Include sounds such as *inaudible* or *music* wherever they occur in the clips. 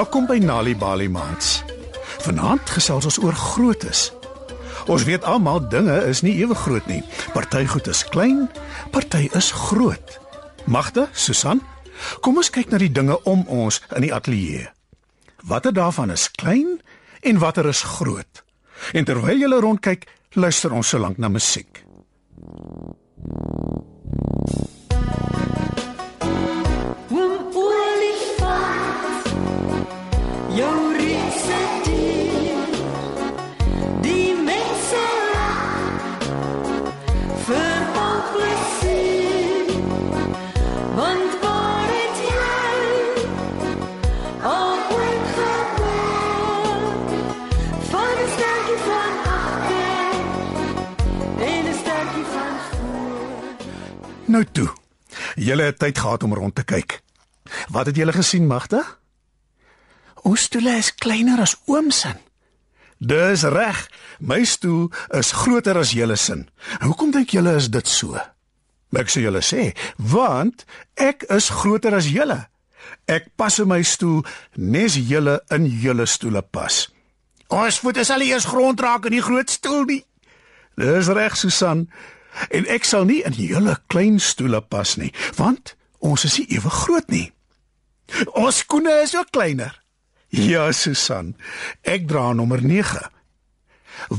Welkom by Nali Bali Mans. Vanaand gesels ons oor grootes. Ons weet almal dinge is nie ewe groot nie. Party goed is klein, party is groot. Magda, Susan, kom ons kyk na die dinge om ons in die ateljee. Watter daarvan is klein en watter is groot? En terwyl jy rondkyk, luister ons solank na musiek. Nou toe. Julle het tyd gehad om rond te kyk. Wat het julle gesien, Magda? Ons stoele is kleiner as oom se. Dis reg. My stoel is groter as julle sin. Hoekom dink julle is dit so? Ek sê julle sê, want ek is groter as julle. Ek pas in my stoel nes julle in julle stoele pas. Ons voete sal nie eers grond raak in die groot stoel nie. Dis reg, Susan. En ek sal nie in julle klein stoele pas nie, want ons is nie ewe groot nie. Ons skoene is ook kleiner. Ja, Susan. Ek dra nommer 9.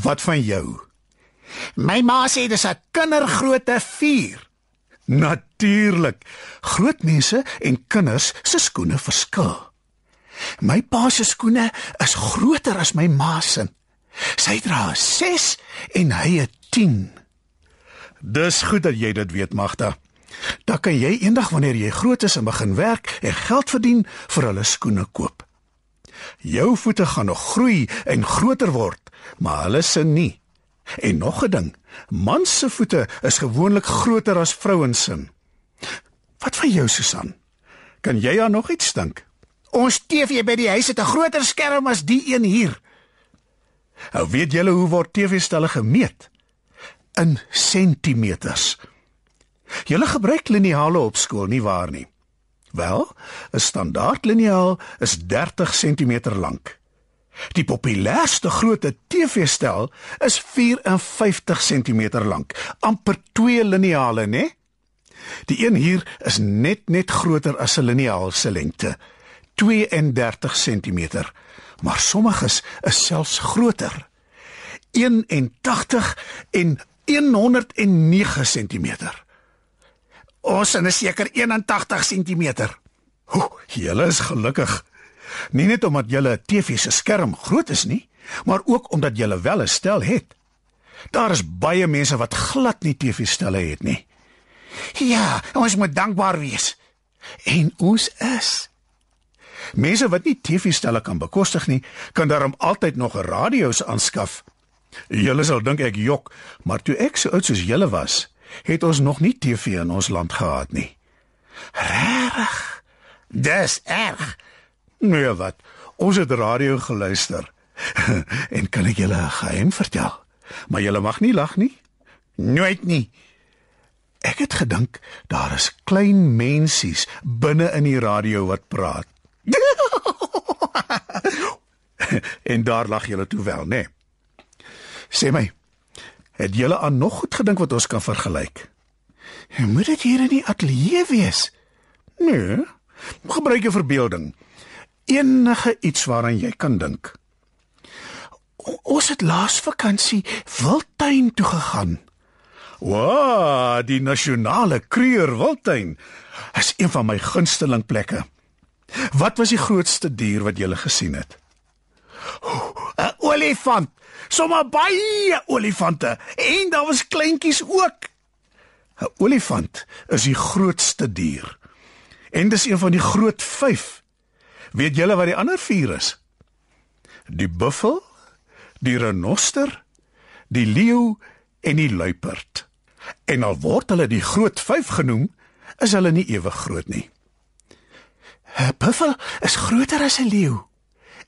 Wat van jou? My ma sê dis 'n kindergrootte 4. Natuurlik. Groot mense en kinders se skoene verskil. My pa se skoene is groter as my ma se. Sy dra 'n 6 en hy 'n 10. Dis goed dat jy dit weet, Magda. Dan kan jy eendag wanneer jy groot is en begin werk en geld verdien vir hulle skoene koop. Jou voete gaan nog groei en groter word, maar hulle se nie. En nog 'n ding, mans se voete is gewoonlik groter as vrouens se. Wat van jou, Susan? Kan jy aan nog iets dink? Ons TV by die huis het 'n groter skerm as die een hier. Nou weet julle hoe word TV-stelle gemeet? In sentimeters. Julle gebruik liniale op skool nie waar nie? Wel, 'n standaard liniaal is 30 cm lank. Die populairste grootte TV-stel is 54 cm lank, amper 2 liniale, né? Die een hier is net net groter as 'n liniaal se lengte, 32 cm, maar sommiges is selfs groter. 81 en 109 cm. Ons is seker 81 cm. Ho, julle is gelukkig. Nie net omdat julle 'n TV se skerm groot is nie, maar ook omdat julle wel 'n stel het. Daar is baie mense wat glad nie TV-stelle het nie. Ja, ons moet dankbaar wees. En ons is. Mense wat nie TV-stelle kan bekostig nie, kan daarom altyd nog 'n radio's aanskaf. Julle sal dink ek jok, maar toe ek so oud soos julle was, het ons nog nie TV in ons land gehad nie. Regtig? Dis erg. Nee wat? Ons het radio geluister. *laughs* en kan ek julle 'n geheim vertel? Maar julle mag nie lag nie. Nooit nie. Ek het gedink daar is klein mensies binne in die radio wat praat. *laughs* en daar lag julle toe wel, né? Nee. Sê my, het julle aan nog goed gedink wat ons kan vergelyk? Moet dit hier in die ateljee wees? Nee. Gebruik jou verbeelding. Enige iets waaraan jy kan dink. O, ons het laas vakansie Wildtuin toe gegaan. Wow, die nasionale Kruger Wildtuin is een van my gunsteling plekke. Wat was die grootste dier wat jy gesien het? 'n Olifant. Sommige baie olifante en daar was kleintjies ook. 'n Olifant is die grootste dier. En dis een van die groot 5. Weet julle wat die ander 4 is? Die buffel, die renoster, die leeu en die luiperd. En al word hulle die groot 5 genoem, is hulle nie ewig groot nie. 'n Buffel is groter as 'n leeu.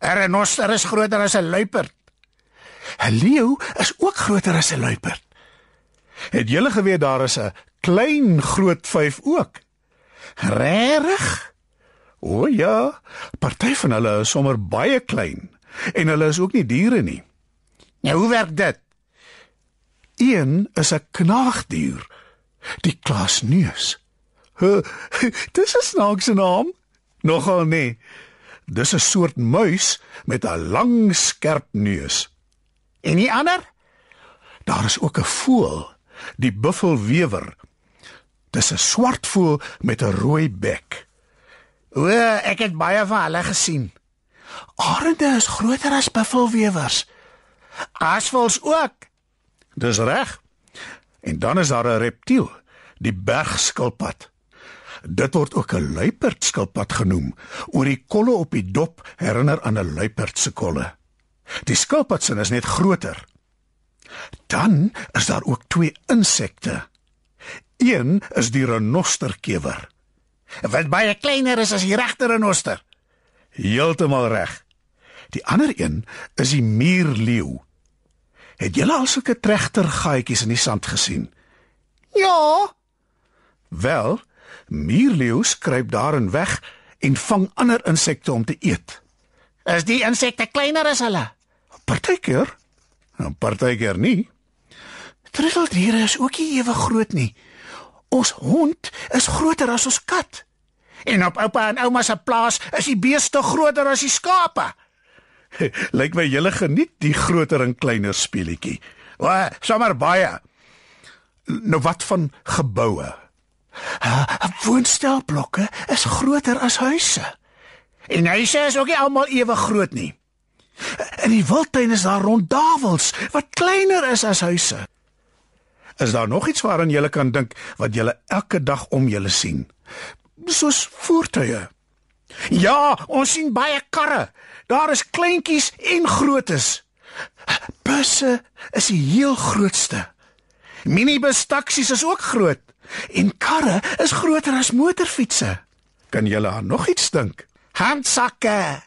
'n Renoster is groter as 'n luiperd. 'n Leeu is ook groter as 'n luiperd. Het julle geweet daar is 'n klein groot 5 ook? Regtig? O ja, Party van hulle is sommer baie klein en hulle is ook nie diere nie. Nou hoe werk dit? Een is 'n knaagdier, die klasneus. Huh, *laughs* dis 'n snaakse naam. Nogal nee. Dis 'n soort muis met 'n lang skerp neus. En die ander? Daar is ook 'n voël, die buffelwewer. Dis 'n swart voël met 'n rooi bek. O, ek het baie van hulle gesien. Arende is groter as buffelwewers. Aasvoëls ook. Dis reg. En dan is daar 'n reptiel, die bergskilpad. Dit word ook 'n luiperdskilpad genoem, oor die kolle op die dop herinner aan 'n luiperd se kolle. Die skilpad se is net groter. Dan is daar ook twee insekte. Een is die renosterkewer. Wat baie kleiner is as die regte renoster. Heeltemal reg. Die ander een is die muurleeu. Het julle al sulke tregtergaatjies in die sand gesien? Ja, Wel, muurleeu's kruip daarin weg en vang ander insekte om te eet. is die insekte kleiner as hulle. Partykeer, en partykeer nie. Troeteldiere is ook nie ewe groot nie. Ons hond is groter as ons kat. En op oupa en ouma se plaas is die beeste groter as die skape. *laughs* Lyk my julle geniet die groter en kleiner speletjie. O, sommer baie. Nou wat van geboue? Uh, woonstelblokke is groter as huise. En huise is ook nie almal ewe groot nie. In die wildtuin is daar ronddawels wat kleiner is as huise. Is daar nog iets waaraan jy kan dink wat jy elke dag om jou sien? Soos voertuie. Ja, ons sien baie karre. Daar is kleintjies en grootes. Busse is die heel grootste. Minibus taksies is ook groot. En karre is groter as motorfietsse. Kan jy aan nog iets dink? Handsakke.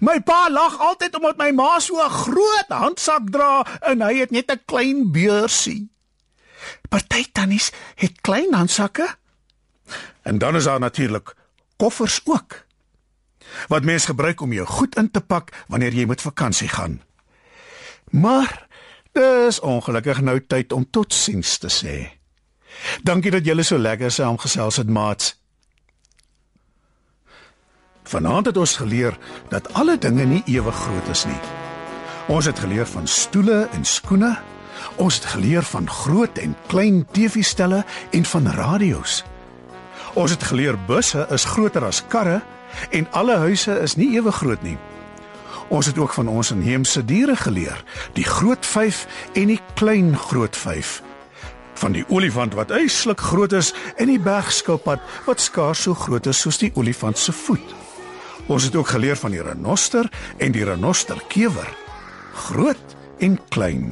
My pa lag altyd omdat my ma so 'n groot handsak dra en hy het net 'n klein beursie. Party tannies het klein handsakke. En dan is daar natuurlik koffers ook. Wat mens gebruik om jou goed in te pak wanneer jy met vakansie gaan. Maar dis ongelukkig nou tyd om totsiens te sê. Dankie dat julle so lekker saamgesels het, maats. Vanaand het ons geleer dat alle dinge nie ewe groot is nie. Ons het geleer van stoele en skoene. Ons het geleer van groot en klein TV-stelle en van radio's. Ons het geleer busse is groter as karre en alle huise is nie ewe groot nie. Ons het ook van ons inheemse diere geleer, die groot 5 en die klein groot 5. Van die olifant wat uitslik groot is en die bergskilpad wat skaars so groot is soos die olifant se voet. Ons het ook geleer van die renoster en die renosterkewer, groot en klein.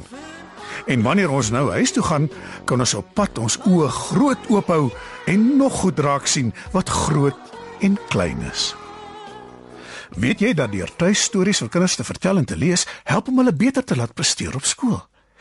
En wanneer ons nou huis toe gaan, kan ons op pad ons oë groot oop hou en nog goed raak sien wat groot en klein is. Weet jy dat deur tuistories vir kinders te vertel en te lees, help om hulle beter te laat presteer op skool?